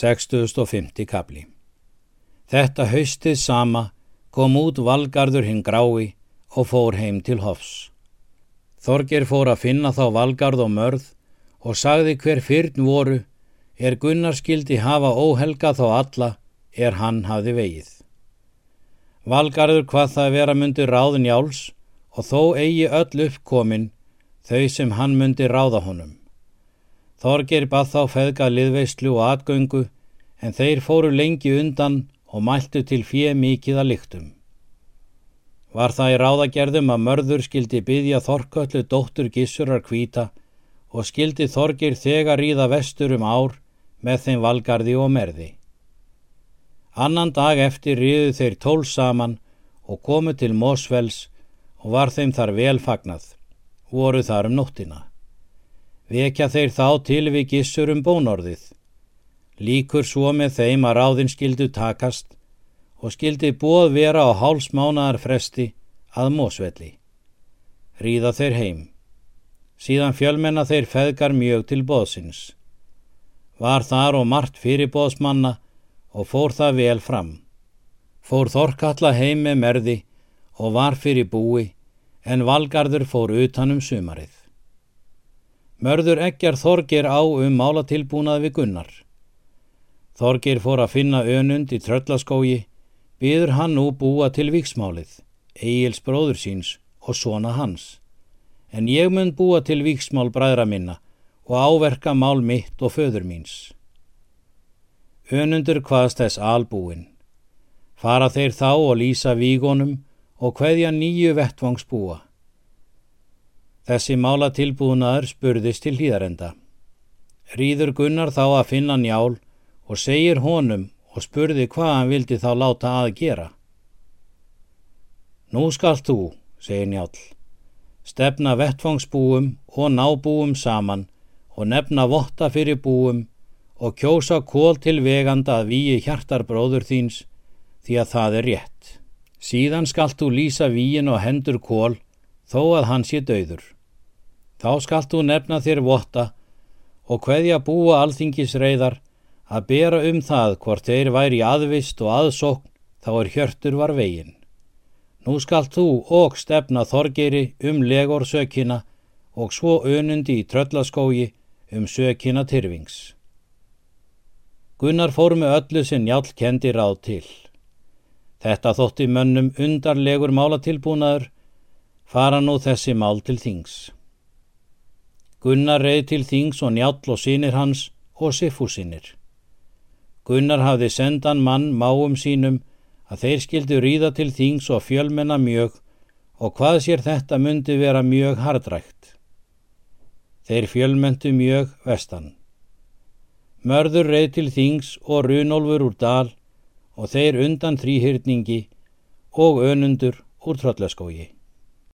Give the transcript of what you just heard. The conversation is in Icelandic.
6050 kapli Þetta haustið sama kom út valgarður hinn grái og fór heim til hofs. Þorgir fór að finna þá valgarð og mörð og sagði hver fyrn voru er Gunnar skildi hafa óhelga þá alla er hann hafði vegið. Valgarður hvað það vera myndi ráðin jáls og þó eigi öll uppkomin þau sem hann myndi ráða honum. Þorgir bað þá feðga liðveistlu og atgöngu en þeir fóru lengi undan og mæltu til fjö mikið að lyktum. Var það í ráðagerðum að mörður skildi byggja Þorköllu dóttur Gissurar kvíta og skildi Þorgir þegar ríða vestur um ár með þeim valgarði og merði. Annan dag eftir ríðu þeir tól saman og komu til Mósfells og var þeim þar vel fagnað, voru þar um nóttina. Vekja þeir þá til við Gissur um bónorðið líkur svo með þeim að ráðin skildu takast og skildi bóð vera á hálsmánaðar fresti að mósvelli. Ríða þeir heim. Síðan fjölmenna þeir feðgar mjög til bóðsins. Var þar og margt fyrir bóðsmanna og fór það vel fram. Fór Þorkalla heim með merði og var fyrir búi en valgarður fór utanum sumarið. Mörður ekkjar Þorgir á um málatilbúnað við Gunnar. Þorgir fór að finna önund í tröllaskógi, byður hann nú búa til viksmálið, Egil's bróður síns og svona hans. En ég mun búa til viksmál bræðra minna og áverka mál mitt og föður míns. Önundur hvaðst þess albúin. Fara þeir þá og lýsa vígonum og hveðja nýju vettvangsbúa. Þessi mála tilbúnaður spurðist til hýðarenda. Rýður Gunnar þá að finna njál og segir honum og spurði hvað hann vildi þá láta að gera. Nú skalt þú, segir Njál, stefna vettfangsbúum og nábúum saman og nefna votta fyrir búum og kjósa kól til veganda að víi hjartarbróður þíns því að það er rétt. Síðan skalt þú lýsa víin og hendur kól þó að hann sé döður. Þá skalt þú nefna þér votta og hveðja búa alþingisreiðar að bera um það hvort þeir væri aðvist og aðsókn þá er hjörtur var veginn. Nú skalt þú og stefna þorgeri um legor sökina og svo önundi í tröllaskógi um sökina tyrfings. Gunnar fór með öllu sem njálk kendi ráð til. Þetta þótti mönnum undarlegur málatilbúnaður, fara nú þessi mál til þings. Gunnar reið til þings og njálk og sínir hans og sifúsinir. Gunnar hafði sendan mann máum sínum að þeir skildu ríða til þings og fjölmenna mjög og hvað sér þetta myndi vera mjög hardrækt. Þeir fjölmentu mjög vestan. Mörður reið til þings og runolfur úr dal og þeir undan þrýhyrningi og önundur úr tröllaskógi.